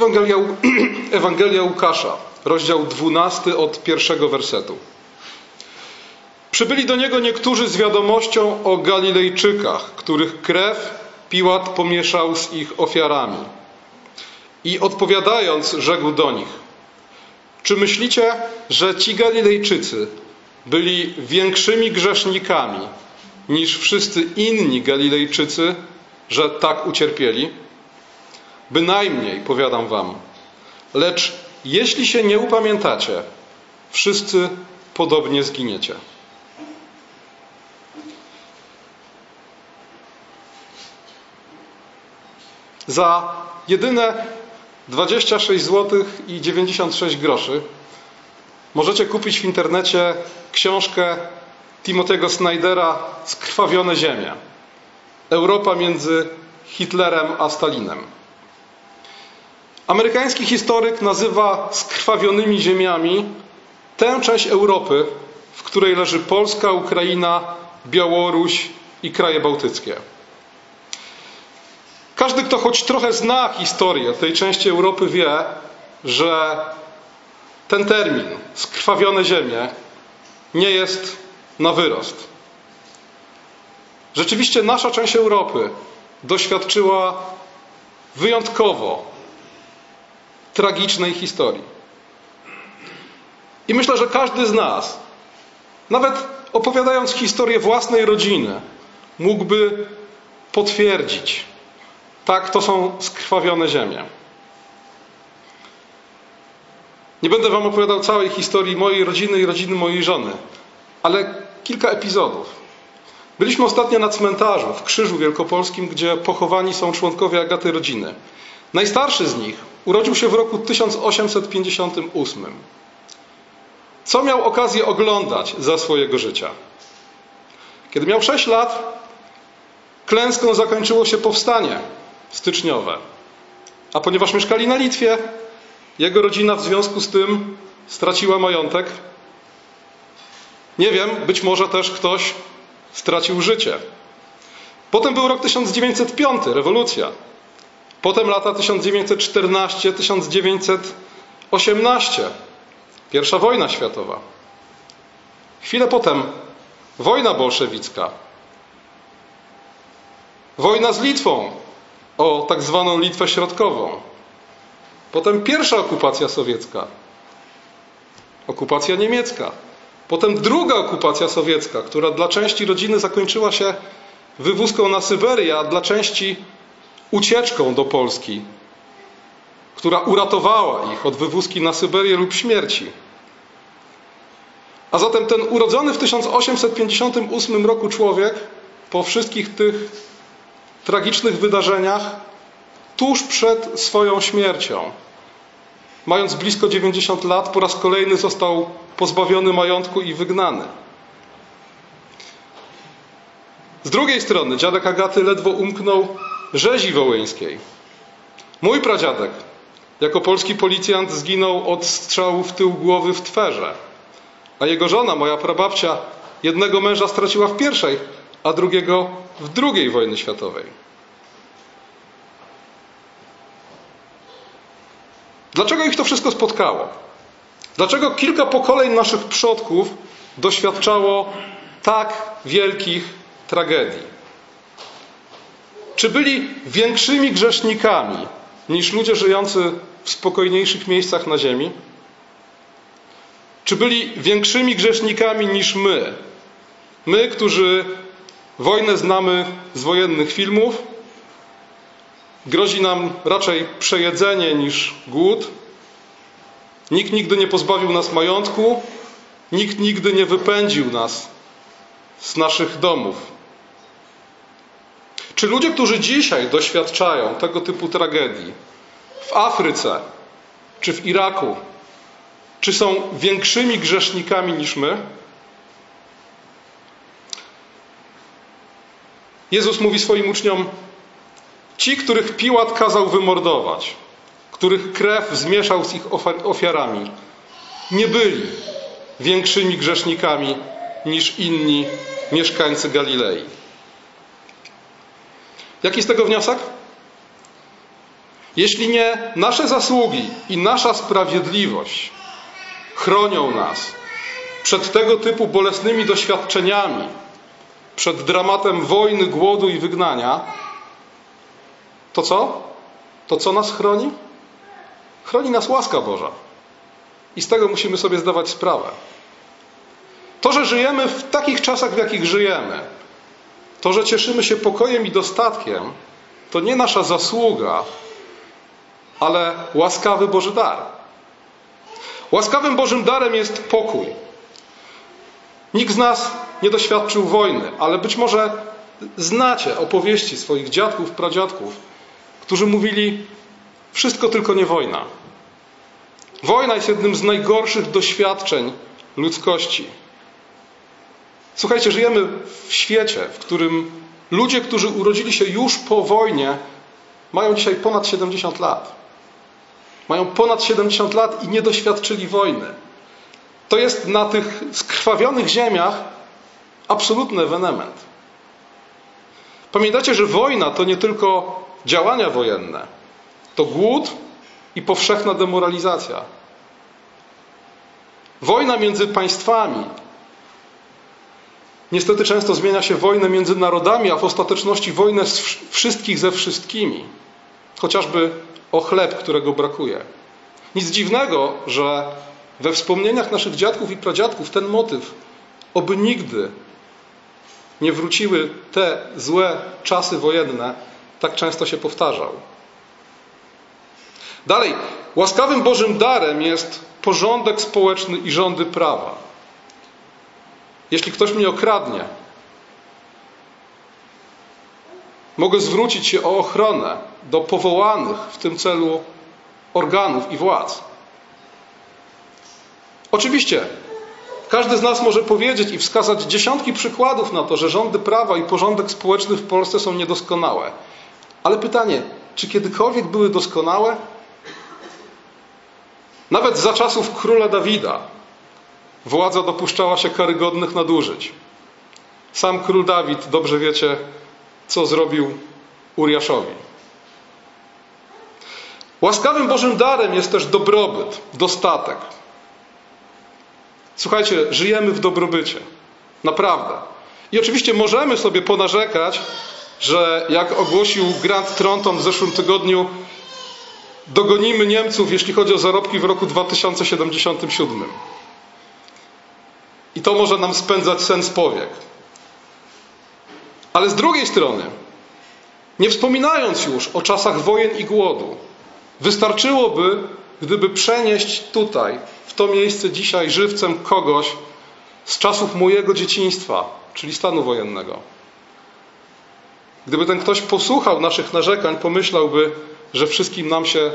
Ewangelia, Ewangelia Łukasza, rozdział 12 od pierwszego wersetu. Przybyli do niego niektórzy z wiadomością o Galilejczykach, których krew Piłat pomieszał z ich ofiarami. I odpowiadając, rzekł do nich: Czy myślicie, że ci Galilejczycy byli większymi grzesznikami niż wszyscy inni Galilejczycy, że tak ucierpieli? Bynajmniej, powiadam wam. Lecz jeśli się nie upamiętacie, wszyscy podobnie zginiecie. Za jedyne 26 zł i 96 groszy możecie kupić w internecie książkę Timothy'ego Snydera Skrwawione ziemie. Europa między Hitlerem a Stalinem. Amerykański historyk nazywa skrwawionymi ziemiami tę część Europy, w której leży Polska, Ukraina, Białoruś i kraje bałtyckie. Każdy, kto choć trochę zna historię tej części Europy, wie, że ten termin, skrwawione ziemie, nie jest na wyrost. Rzeczywiście nasza część Europy doświadczyła wyjątkowo tragicznej historii. I myślę, że każdy z nas, nawet opowiadając historię własnej rodziny, mógłby potwierdzić, tak, to są skrwawione ziemie. Nie będę Wam opowiadał całej historii mojej rodziny i rodziny mojej żony, ale kilka epizodów. Byliśmy ostatnio na cmentarzu w Krzyżu Wielkopolskim, gdzie pochowani są członkowie Agaty rodziny. Najstarszy z nich urodził się w roku 1858. Co miał okazję oglądać za swojego życia? Kiedy miał 6 lat, klęską zakończyło się powstanie styczniowe. A ponieważ mieszkali na Litwie, jego rodzina w związku z tym straciła majątek. Nie wiem, być może też ktoś stracił życie. Potem był rok 1905, rewolucja. Potem lata 1914-1918, pierwsza wojna światowa. Chwilę potem wojna bolszewicka. Wojna z Litwą o tak zwaną Litwę Środkową. Potem pierwsza okupacja sowiecka. Okupacja niemiecka. Potem druga okupacja sowiecka, która dla części rodziny zakończyła się wywózką na Syberię, a dla części ucieczką do Polski, która uratowała ich od wywózki na Syberię lub śmierci. A zatem ten urodzony w 1858 roku człowiek po wszystkich tych tragicznych wydarzeniach, tuż przed swoją śmiercią, mając blisko 90 lat, po raz kolejny został pozbawiony majątku i wygnany. Z drugiej strony dziadek Agaty ledwo umknął rzezi wołyńskiej. Mój pradziadek jako polski policjant zginął od strzału w tył głowy w Twerze, a jego żona, moja prababcia, jednego męża straciła w pierwszej, a drugiego w II wojny światowej. Dlaczego ich to wszystko spotkało? Dlaczego kilka pokoleń naszych przodków doświadczało tak wielkich tragedii? Czy byli większymi grzesznikami niż ludzie żyjący w spokojniejszych miejscach na ziemi? Czy byli większymi grzesznikami niż my? My, którzy wojnę znamy z wojennych filmów, grozi nam raczej przejedzenie niż głód. Nikt nigdy nie pozbawił nas majątku, nikt nigdy nie wypędził nas z naszych domów. Czy ludzie, którzy dzisiaj doświadczają tego typu tragedii w Afryce czy w Iraku, czy są większymi grzesznikami niż my? Jezus mówi swoim uczniom: Ci, których Piłat kazał wymordować, których krew zmieszał z ich ofiarami, nie byli większymi grzesznikami niż inni mieszkańcy Galilei. Jaki z tego wniosek? jeśli nie nasze zasługi i nasza sprawiedliwość chronią nas przed tego typu bolesnymi doświadczeniami, przed dramatem wojny, głodu i wygnania, to co? To co nas chroni? Chroni nas łaska Boża. I z tego musimy sobie zdawać sprawę. To, że żyjemy w takich czasach, w jakich żyjemy, to, że cieszymy się pokojem i dostatkiem, to nie nasza zasługa, ale łaskawy Boży dar. Łaskawym Bożym darem jest pokój. Nikt z nas nie doświadczył wojny, ale być może znacie opowieści swoich dziadków, pradziadków, którzy mówili: Wszystko tylko nie wojna. Wojna jest jednym z najgorszych doświadczeń ludzkości. Słuchajcie, żyjemy w świecie, w którym ludzie, którzy urodzili się już po wojnie, mają dzisiaj ponad 70 lat. Mają ponad 70 lat i nie doświadczyli wojny. To jest na tych skrwawionych ziemiach absolutny ewenement. Pamiętacie, że wojna to nie tylko działania wojenne, to głód i powszechna demoralizacja. Wojna między państwami niestety często zmienia się wojnę między narodami, a w ostateczności wojnę wszystkich ze wszystkimi. Chociażby o chleb, którego brakuje. Nic dziwnego, że we wspomnieniach naszych dziadków i pradziadków ten motyw, oby nigdy nie wróciły te złe czasy wojenne, tak często się powtarzał. Dalej, łaskawym Bożym darem jest porządek społeczny i rządy prawa. Jeśli ktoś mnie okradnie, mogę zwrócić się o ochronę do powołanych w tym celu organów i władz. Oczywiście, każdy z nas może powiedzieć i wskazać dziesiątki przykładów na to, że rządy prawa i porządek społeczny w Polsce są niedoskonałe. Ale pytanie, czy kiedykolwiek były doskonałe? Nawet za czasów króla Dawida władza dopuszczała się karygodnych nadużyć. Sam król Dawid, dobrze wiecie, co zrobił Uriaszowi. Łaskawym Bożym darem jest też dobrobyt, dostatek. Słuchajcie, żyjemy w dobrobycie. Naprawdę. I oczywiście możemy sobie ponarzekać, że jak ogłosił Grant Tronton w zeszłym tygodniu, dogonimy Niemców, jeśli chodzi o zarobki w roku 2077. I to może nam spędzać sens powiek. Ale z drugiej strony, nie wspominając już o czasach wojen i głodu, wystarczyłoby, gdyby przenieść tutaj, w to miejsce dzisiaj żywcem kogoś z czasów mojego dzieciństwa, czyli stanu wojennego. Gdyby ten ktoś posłuchał naszych narzekań, pomyślałby, że wszystkim nam się,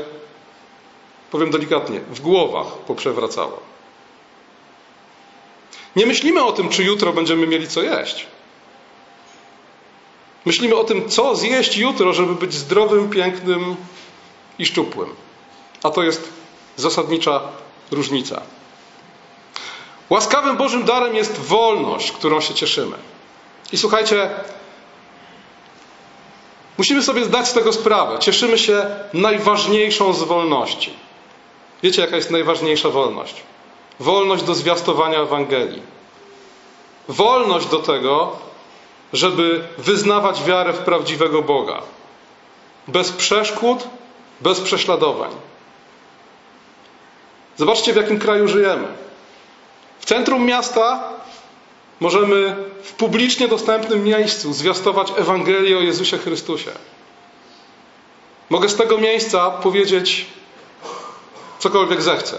powiem delikatnie, w głowach poprzewracało. Nie myślimy o tym, czy jutro będziemy mieli co jeść. Myślimy o tym, co zjeść jutro, żeby być zdrowym, pięknym i szczupłym. A to jest zasadnicza różnica. Łaskawym Bożym darem jest wolność, którą się cieszymy. I słuchajcie, musimy sobie zdać z tego sprawę. Cieszymy się najważniejszą z wolności. Wiecie, jaka jest najważniejsza wolność? Wolność do zwiastowania Ewangelii. Wolność do tego, żeby wyznawać wiarę w prawdziwego Boga. Bez przeszkód, bez prześladowań. Zobaczcie, w jakim kraju żyjemy. W centrum miasta możemy w publicznie dostępnym miejscu zwiastować Ewangelię o Jezusie Chrystusie. Mogę z tego miejsca powiedzieć cokolwiek zechcę.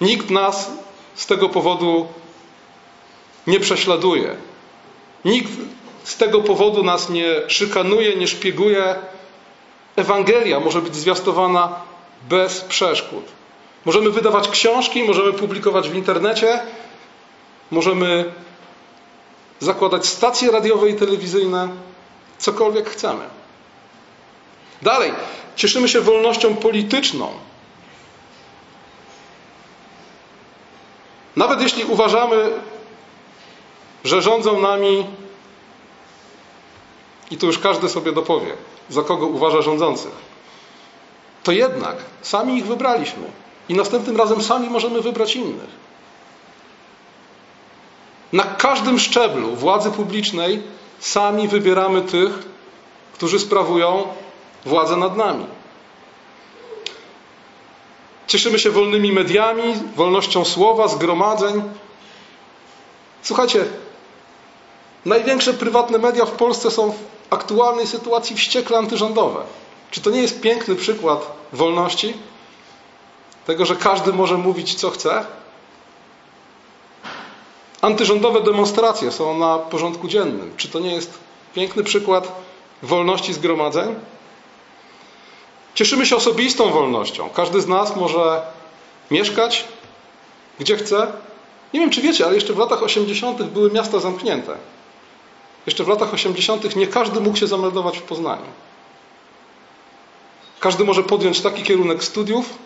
Nikt nas z tego powodu nie prześladuje. Nikt z tego powodu nas nie szykanuje, nie szpieguje. Ewangelia może być zwiastowana bez przeszkód. Możemy wydawać książki, możemy publikować w internecie, możemy zakładać stacje radiowe i telewizyjne, cokolwiek chcemy. Dalej, cieszymy się wolnością polityczną. Nawet jeśli uważamy, że rządzą nami, i tu już każdy sobie dopowie, za kogo uważa rządzących, to jednak sami ich wybraliśmy i następnym razem sami możemy wybrać innych. Na każdym szczeblu władzy publicznej sami wybieramy tych, którzy sprawują władzę nad nami. Cieszymy się wolnymi mediami, wolnością słowa, zgromadzeń. Słuchajcie, największe prywatne media w Polsce są w aktualnej sytuacji wściekle antyrządowe. Czy to nie jest piękny przykład wolności? Tego, że każdy może mówić, co chce? Antyrządowe demonstracje są na porządku dziennym. Czy to nie jest piękny przykład wolności zgromadzeń? Cieszymy się osobistą wolnością. Każdy z nas może mieszkać gdzie chce. Nie wiem, czy wiecie, ale jeszcze w latach 80. były miasta zamknięte. Jeszcze w latach 80. nie każdy mógł się zameldować w Poznaniu. Każdy może podjąć taki kierunek studiów,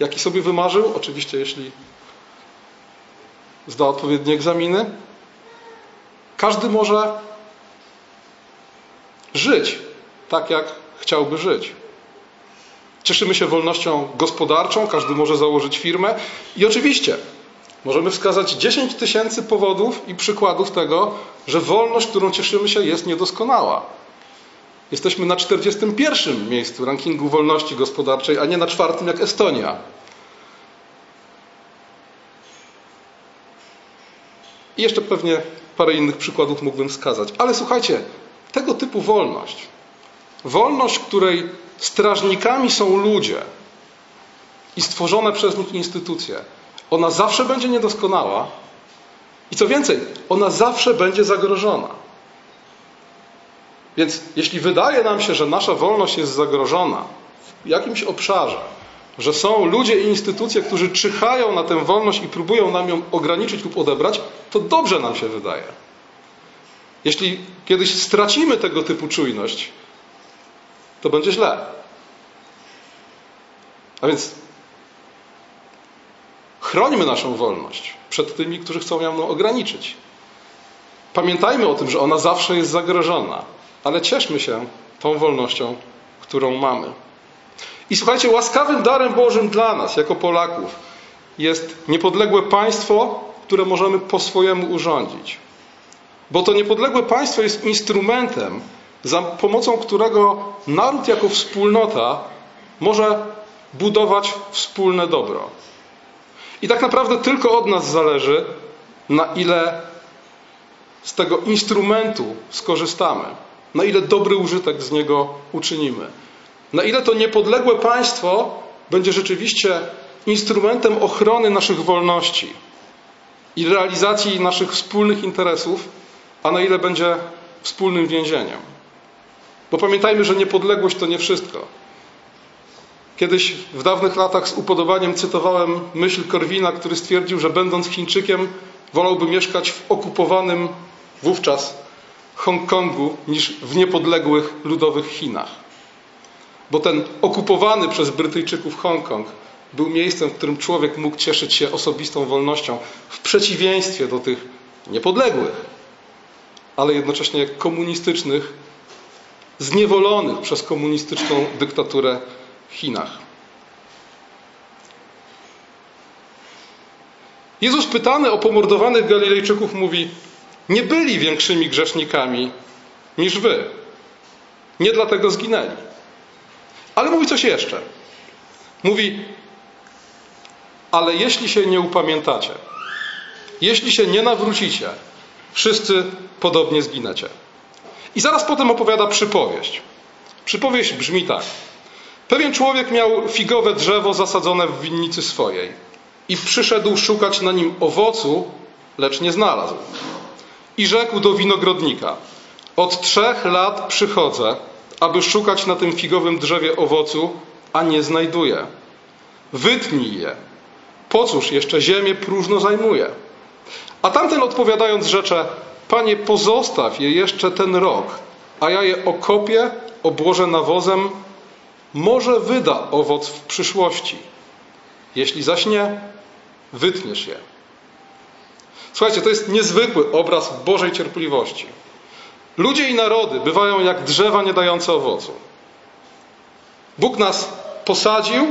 jaki sobie wymarzył, oczywiście jeśli zda odpowiednie egzaminy. Każdy może żyć tak, jak chciałby żyć. Cieszymy się wolnością gospodarczą, każdy może założyć firmę i oczywiście możemy wskazać 10 tysięcy powodów i przykładów tego, że wolność, którą cieszymy się, jest niedoskonała. Jesteśmy na 41 miejscu rankingu wolności gospodarczej, a nie na czwartym jak Estonia. I jeszcze pewnie parę innych przykładów mógłbym wskazać. Ale słuchajcie, tego typu wolność, wolność, której strażnikami są ludzie i stworzone przez nich instytucje, ona zawsze będzie niedoskonała i co więcej, ona zawsze będzie zagrożona. Więc jeśli wydaje nam się, że nasza wolność jest zagrożona w jakimś obszarze, że są ludzie i instytucje, którzy czyhają na tę wolność i próbują nam ją ograniczyć lub odebrać, to dobrze nam się wydaje. Jeśli kiedyś stracimy tego typu czujność, to będzie źle. A więc chrońmy naszą wolność przed tymi, którzy chcą ją ograniczyć. Pamiętajmy o tym, że ona zawsze jest zagrożona, ale cieszmy się tą wolnością, którą mamy. I słuchajcie, łaskawym darem Bożym dla nas, jako Polaków, jest niepodległe państwo, które możemy po swojemu urządzić. Bo to niepodległe państwo jest instrumentem, za pomocą którego naród jako wspólnota może budować wspólne dobro. I tak naprawdę tylko od nas zależy, na ile z tego instrumentu skorzystamy, na ile dobry użytek z niego uczynimy. Na ile to niepodległe państwo będzie rzeczywiście instrumentem ochrony naszych wolności i realizacji naszych wspólnych interesów, a na ile będzie wspólnym więzieniem. Bo pamiętajmy, że niepodległość to nie wszystko. Kiedyś w dawnych latach z upodobaniem cytowałem myśl Korwina, który stwierdził, że będąc Chińczykiem, wolałby mieszkać w okupowanym wówczas Hongkongu niż w niepodległych ludowych Chinach bo ten okupowany przez Brytyjczyków Hongkong był miejscem, w którym człowiek mógł cieszyć się osobistą wolnością, w przeciwieństwie do tych niepodległych, ale jednocześnie komunistycznych, zniewolonych przez komunistyczną dyktaturę w Chinach. Jezus pytany o pomordowanych Galilejczyków mówi: Nie byli większymi grzesznikami niż wy. Nie dlatego zginęli. Ale mówi coś jeszcze. Mówi, ale jeśli się nie upamiętacie, jeśli się nie nawrócicie, wszyscy podobnie zginęcie. I zaraz potem opowiada przypowieść. Przypowieść brzmi tak. Pewien człowiek miał figowe drzewo zasadzone w winnicy swojej i przyszedł szukać na nim owocu, lecz nie znalazł. I rzekł do winogrodnika: Od trzech lat przychodzę aby szukać na tym figowym drzewie owocu, a nie znajduje. Wytnij je. Po cóż jeszcze ziemię próżno zajmuje? A tamten odpowiadając rzecze, Panie, pozostaw je jeszcze ten rok, a ja je okopię, obłożę nawozem, może wyda owoc w przyszłości. Jeśli zaś nie, wytniesz je. Słuchajcie, to jest niezwykły obraz Bożej cierpliwości. Ludzie i narody bywają jak drzewa nie dające owocu. Bóg nas posadził,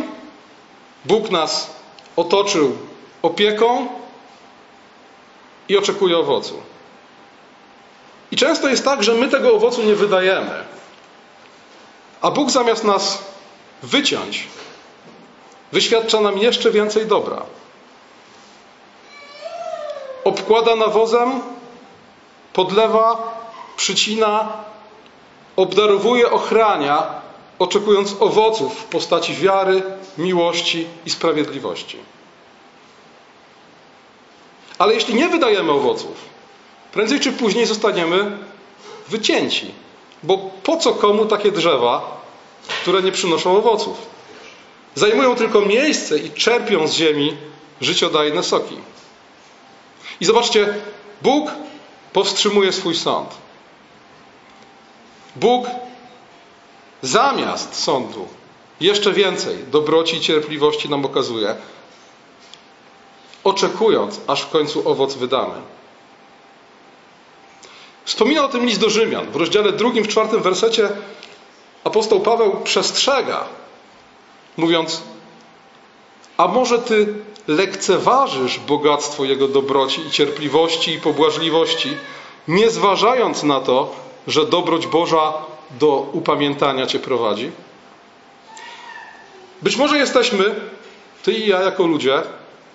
Bóg nas otoczył opieką i oczekuje owocu. I często jest tak, że my tego owocu nie wydajemy. A Bóg zamiast nas wyciąć, wyświadcza nam jeszcze więcej dobra. Obkłada nawozem, podlewa, przycina, obdarowuje, ochrania, oczekując owoców w postaci wiary, miłości i sprawiedliwości. Ale jeśli nie wydajemy owoców, prędzej czy później zostaniemy wycięci. Bo po co komu takie drzewa, które nie przynoszą owoców? Zajmują tylko miejsce i czerpią z ziemi życiodajne soki. I zobaczcie, Bóg powstrzymuje swój sąd. Bóg zamiast sądu jeszcze więcej dobroci i cierpliwości nam okazuje, oczekując, aż w końcu owoc wydamy. Wspomina o tym list do Rzymian. W rozdziale drugim, w czwartym wersecie apostoł Paweł przestrzega, mówiąc: A może ty lekceważysz bogactwo jego dobroci i cierpliwości i pobłażliwości, nie zważając na to, że dobroć Boża do upamiętania cię prowadzi? Być może jesteśmy, ty i ja jako ludzie,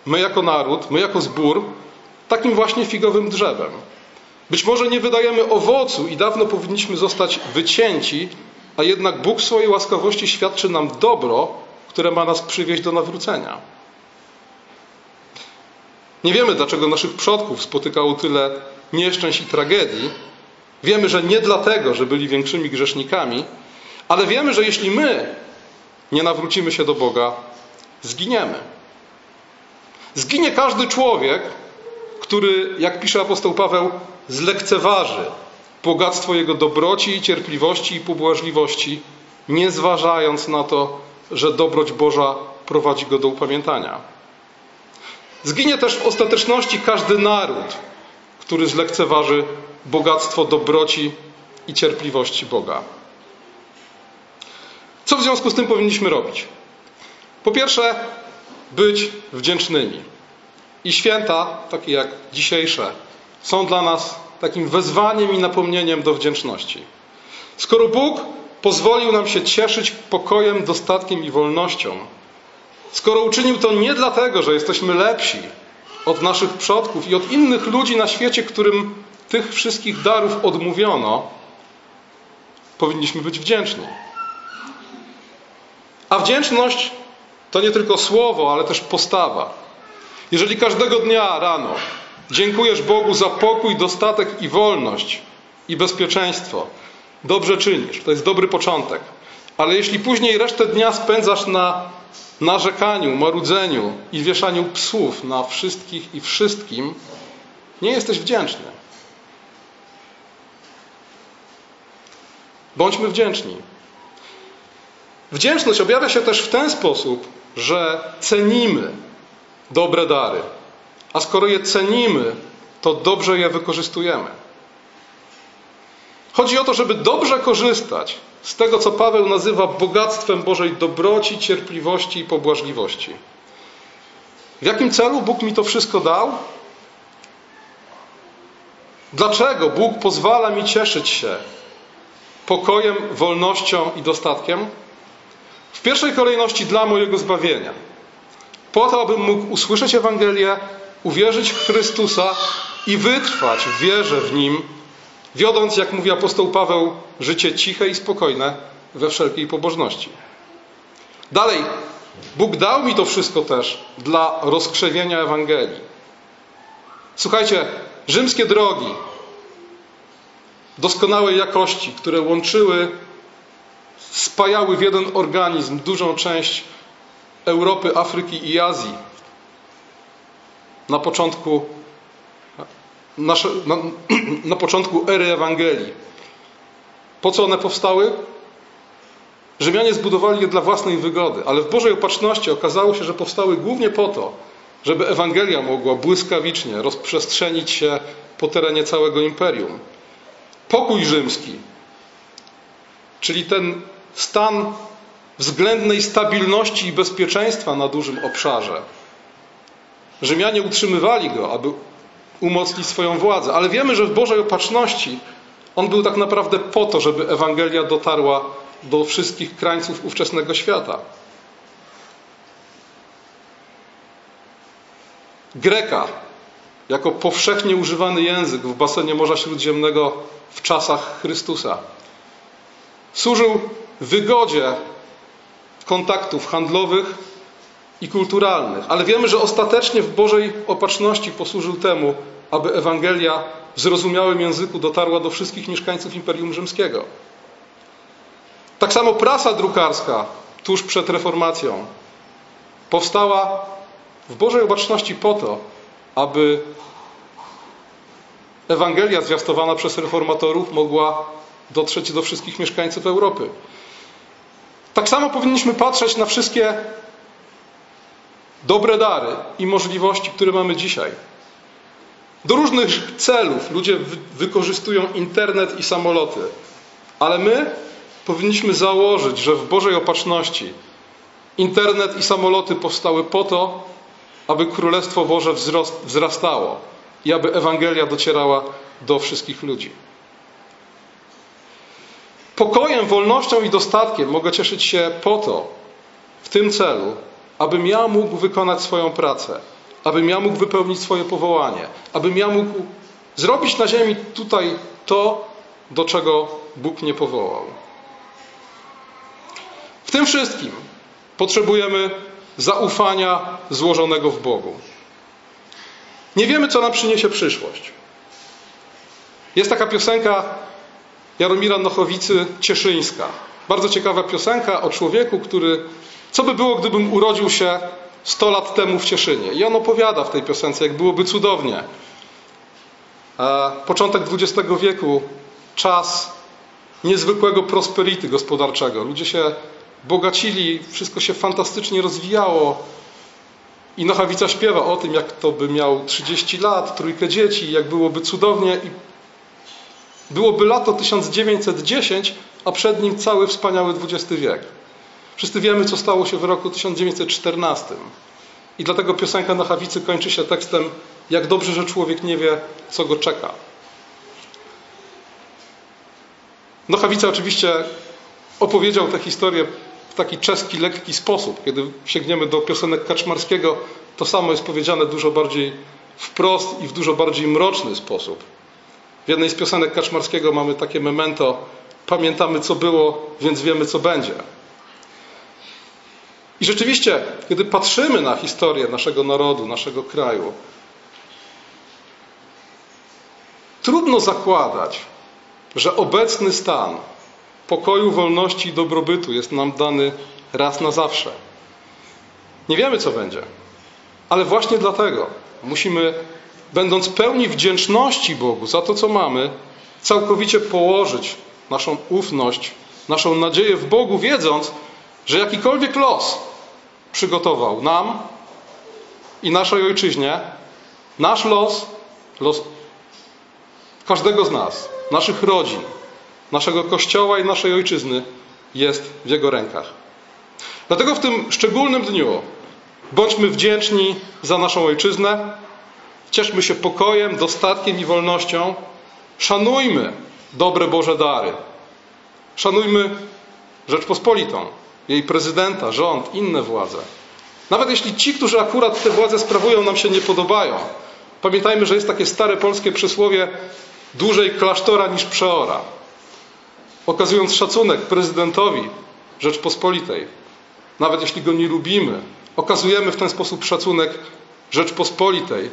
my jako naród, my jako zbór, takim właśnie figowym drzewem. Być może nie wydajemy owocu i dawno powinniśmy zostać wycięci, a jednak Bóg swojej łaskawości świadczy nam dobro, które ma nas przywieźć do nawrócenia. Nie wiemy, dlaczego naszych przodków spotykało tyle nieszczęść i tragedii. Wiemy, że nie dlatego, że byli większymi grzesznikami, ale wiemy, że jeśli my nie nawrócimy się do Boga, zginiemy. Zginie każdy człowiek, który, jak pisze apostoł Paweł, zlekceważy bogactwo jego dobroci cierpliwości i pobłażliwości, nie zważając na to, że dobroć Boża prowadzi go do upamiętania. Zginie też w ostateczności każdy naród, który zlekceważy bogactwo dobroci i cierpliwości Boga. Co w związku z tym powinniśmy robić? Po pierwsze, być wdzięcznymi. I święta, takie jak dzisiejsze, są dla nas takim wezwaniem i napomnieniem do wdzięczności. Skoro Bóg pozwolił nam się cieszyć pokojem, dostatkiem i wolnością, skoro uczynił to nie dlatego, że jesteśmy lepsi od naszych przodków i od innych ludzi na świecie, którym tych wszystkich darów odmówiono, powinniśmy być wdzięczni. A wdzięczność to nie tylko słowo, ale też postawa. Jeżeli każdego dnia rano dziękujesz Bogu za pokój, dostatek i wolność i bezpieczeństwo, dobrze czynisz. To jest dobry początek. Ale jeśli później resztę dnia spędzasz na narzekaniu, marudzeniu i wieszaniu psów na wszystkich i wszystkim, nie jesteś wdzięczny. Bądźmy wdzięczni. Wdzięczność objawia się też w ten sposób, że cenimy dobre dary. A skoro je cenimy, to dobrze je wykorzystujemy. Chodzi o to, żeby dobrze korzystać z tego, co Paweł nazywa bogactwem Bożej dobroci, cierpliwości i pobłażliwości. W jakim celu Bóg mi to wszystko dał? Dlaczego Bóg pozwala mi cieszyć się pokojem, wolnością i dostatkiem? W pierwszej kolejności dla mojego zbawienia. Po to, abym mógł usłyszeć Ewangelię, uwierzyć w Chrystusa i wytrwać w wierze w Nim, wiodąc, jak mówi apostoł Paweł, życie ciche i spokojne we wszelkiej pobożności. Dalej, Bóg dał mi to wszystko też dla rozkrzewienia Ewangelii. Słuchajcie, rzymskie drogi doskonałej jakości, które łączyły spajały w jeden organizm dużą część Europy, Afryki i Azji. Na początku, na, na, początku ery Ewangelii. Po co one powstały? Rzymianie zbudowali je dla własnej wygody, ale w Bożej opatrzności okazało się, że powstały głównie po to, żeby Ewangelia mogła błyskawicznie rozprzestrzenić się po terenie całego imperium. pokój rzymski, czyli ten stan względnej stabilności i bezpieczeństwa na dużym obszarze. Rzymianie utrzymywali go, aby umocnić swoją władzę, ale wiemy, że w Bożej opatrzności on był tak naprawdę po to, żeby Ewangelia dotarła do wszystkich krańców ówczesnego świata. Greka, jako powszechnie używany język w basenie Morza Śródziemnego w czasach Chrystusa, służył wygodzie kontaktów handlowych i kulturalnych, ale wiemy, że ostatecznie w Bożej opatrzności posłużył temu, aby Ewangelia w zrozumiałym języku dotarła do wszystkich mieszkańców Imperium Rzymskiego. Tak samo prasa drukarska tuż przed reformacją powstała w Bożej Opatrzności po to, aby Ewangelia zwiastowana przez reformatorów mogła dotrzeć do wszystkich mieszkańców Europy. Tak samo powinniśmy patrzeć na wszystkie dobre dary i możliwości, które mamy dzisiaj. Do różnych celów ludzie wykorzystują internet i samoloty, ale my powinniśmy założyć, że w Bożej opatrzności internet i samoloty powstały po to, aby Królestwo Boże wzrastało i aby Ewangelia docierała do wszystkich ludzi. Pokojem, wolnością i dostatkiem mogę cieszyć się po to, w tym celu, abym ja mógł wykonać swoją pracę, abym ja mógł wypełnić swoje powołanie, abym ja mógł zrobić na ziemi tutaj to, do czego Bóg mnie powołał. W tym wszystkim potrzebujemy zaufania złożonego w Bogu. Nie wiemy, co nam przyniesie przyszłość. Jest taka piosenka Jaromira Nochowicy Cieszyńska. Bardzo ciekawa piosenka o człowieku, który co by było, gdybym urodził się 100 lat temu w Cieszynie. I on opowiada w tej piosence, jak byłoby cudownie. Początek XX wieku, czas niezwykłego prosperity gospodarczego. Ludzie się bogacili, wszystko się fantastycznie rozwijało. I Nochawica śpiewa o tym, jak to by miał 30 lat, trójkę dzieci, jak byłoby cudownie i byłoby lato 1910, a przed nim cały wspaniały XX wiek. Wszyscy wiemy, co stało się w roku 1914. I dlatego piosenka na Hawicy kończy się tekstem jak dobrze, że człowiek nie wie, co go czeka. Nochawica oczywiście opowiedział tę historię w taki czeski, lekki sposób. Kiedy sięgniemy do piosenek Kaczmarskiego, to samo jest powiedziane dużo bardziej wprost i w dużo bardziej mroczny sposób. W jednej z piosenek Kaczmarskiego mamy takie memento pamiętamy co było, więc wiemy co będzie. I rzeczywiście, kiedy patrzymy na historię naszego narodu, naszego kraju, trudno zakładać, że obecny stan pokoju, wolności i dobrobytu jest nam dany raz na zawsze. Nie wiemy, co będzie, ale właśnie dlatego musimy, będąc pełni wdzięczności Bogu za to, co mamy, całkowicie położyć naszą ufność, naszą nadzieję w Bogu, wiedząc, że jakikolwiek los przygotował nam i naszej ojczyźnie, nasz los, los każdego z nas, naszych rodzin, naszego kościoła i naszej ojczyzny jest w Jego rękach. Dlatego w tym szczególnym dniu bądźmy wdzięczni za naszą ojczyznę, cieszmy się pokojem, dostatkiem i wolnością, szanujmy dobre Boże dary, szanujmy Rzeczpospolitą, jej prezydenta, rząd, inne władze. Nawet jeśli ci, którzy akurat te władze sprawują, nam się nie podobają, pamiętajmy, że jest takie stare polskie przysłowie dłużej klasztora niż przeora. Okazując szacunek prezydentowi Rzeczpospolitej, nawet jeśli go nie lubimy, okazujemy w ten sposób szacunek Rzeczpospolitej,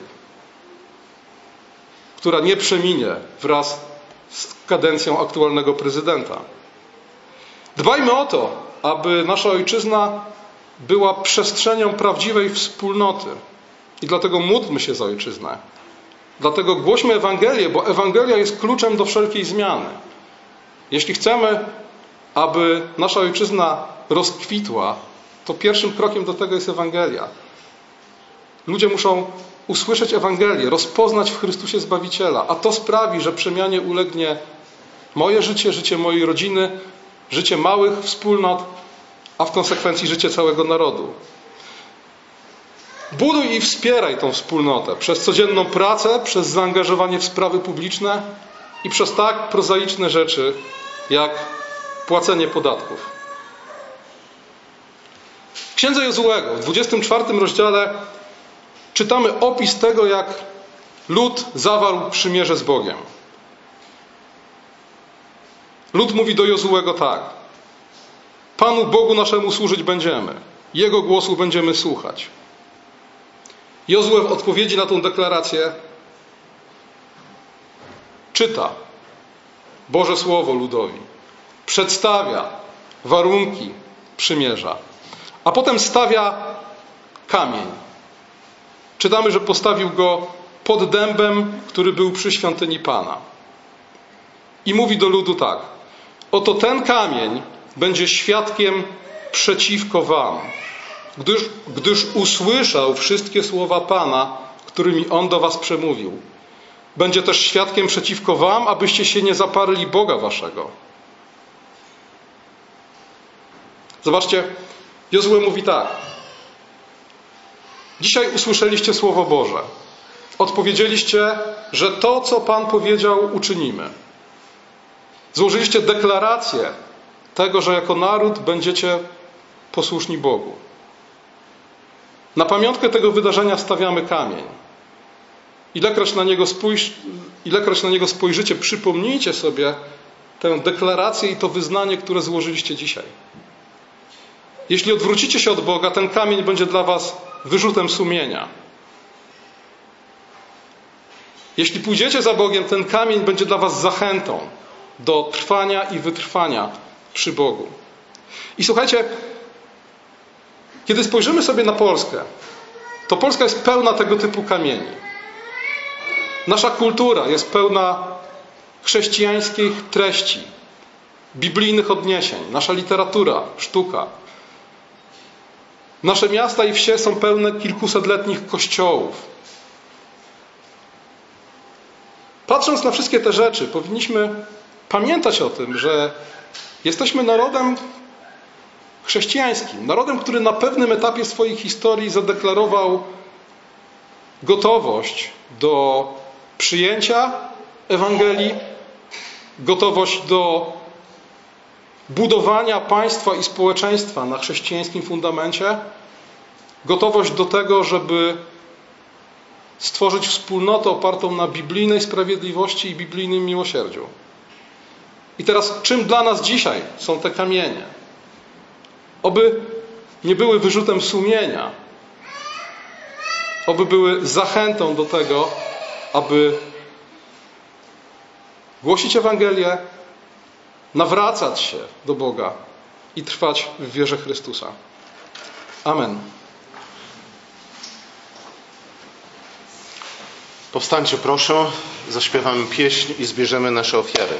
która nie przeminie wraz z kadencją aktualnego prezydenta. Dbajmy o to, aby nasza ojczyzna była przestrzenią prawdziwej wspólnoty. I dlatego módlmy się za ojczyznę. Dlatego głośmy Ewangelię, bo Ewangelia jest kluczem do wszelkiej zmiany. Jeśli chcemy, aby nasza ojczyzna rozkwitła, to pierwszym krokiem do tego jest Ewangelia. Ludzie muszą usłyszeć Ewangelię, rozpoznać w Chrystusie Zbawiciela, a to sprawi, że przemianie ulegnie moje życie, życie mojej rodziny, życie małych wspólnot, a w konsekwencji życie całego narodu. Buduj i wspieraj tą wspólnotę przez codzienną pracę, przez zaangażowanie w sprawy publiczne i przez tak prozaiczne rzeczy jak płacenie podatków. W księdze Jozułego w 24 rozdziale czytamy opis tego, jak lud zawarł przymierze z Bogiem. Lud mówi do Jozułego tak: Panu Bogu naszemu służyć będziemy, Jego głosu będziemy słuchać. Jozue w odpowiedzi na tą deklarację czyta Boże Słowo ludowi, przedstawia warunki przymierza, a potem stawia kamień. Czytamy, że postawił go pod dębem, który był przy świątyni Pana. I mówi do ludu tak: Oto ten kamień będzie świadkiem przeciwko Wam, gdyż, gdyż usłyszał wszystkie słowa Pana, którymi On do Was przemówił. Będzie też świadkiem przeciwko Wam, abyście się nie zaparli Boga Waszego. Zobaczcie, Jozue mówi tak. Dzisiaj usłyszeliście Słowo Boże. Odpowiedzieliście, że to, co Pan powiedział, uczynimy. Złożyliście deklarację tego, że jako naród będziecie posłuszni Bogu. Na pamiątkę tego wydarzenia stawiamy kamień. Ilekroć na niego, spójrz, ilekroć na niego spojrzycie, przypomnijcie sobie tę deklarację i to wyznanie, które złożyliście dzisiaj. Jeśli odwrócicie się od Boga, ten kamień będzie dla Was wyrzutem sumienia. Jeśli pójdziecie za Bogiem, ten kamień będzie dla Was zachętą do trwania i wytrwania przy Bogu. I słuchajcie, kiedy spojrzymy sobie na Polskę, to Polska jest pełna tego typu kamieni. Nasza kultura jest pełna chrześcijańskich treści, biblijnych odniesień, nasza literatura, sztuka. Nasze miasta i wsie są pełne kilkusetletnich kościołów. Patrząc na wszystkie te rzeczy, powinniśmy pamiętać o tym, że jesteśmy narodem chrześcijańskim, narodem, który na pewnym etapie swojej historii zadeklarował gotowość do przyjęcia Ewangelii, gotowość do budowania państwa i społeczeństwa na chrześcijańskim fundamencie, gotowość do tego, żeby stworzyć wspólnotę opartą na biblijnej sprawiedliwości i biblijnym miłosierdziu. I teraz, czym dla nas dzisiaj są te kamienie? Oby nie były wyrzutem sumienia, oby były zachętą do tego, aby głosić Ewangelię, nawracać się do Boga i trwać w wierze Chrystusa. Amen. Powstańcie proszę, zaśpiewamy pieśń i zbierzemy nasze ofiary.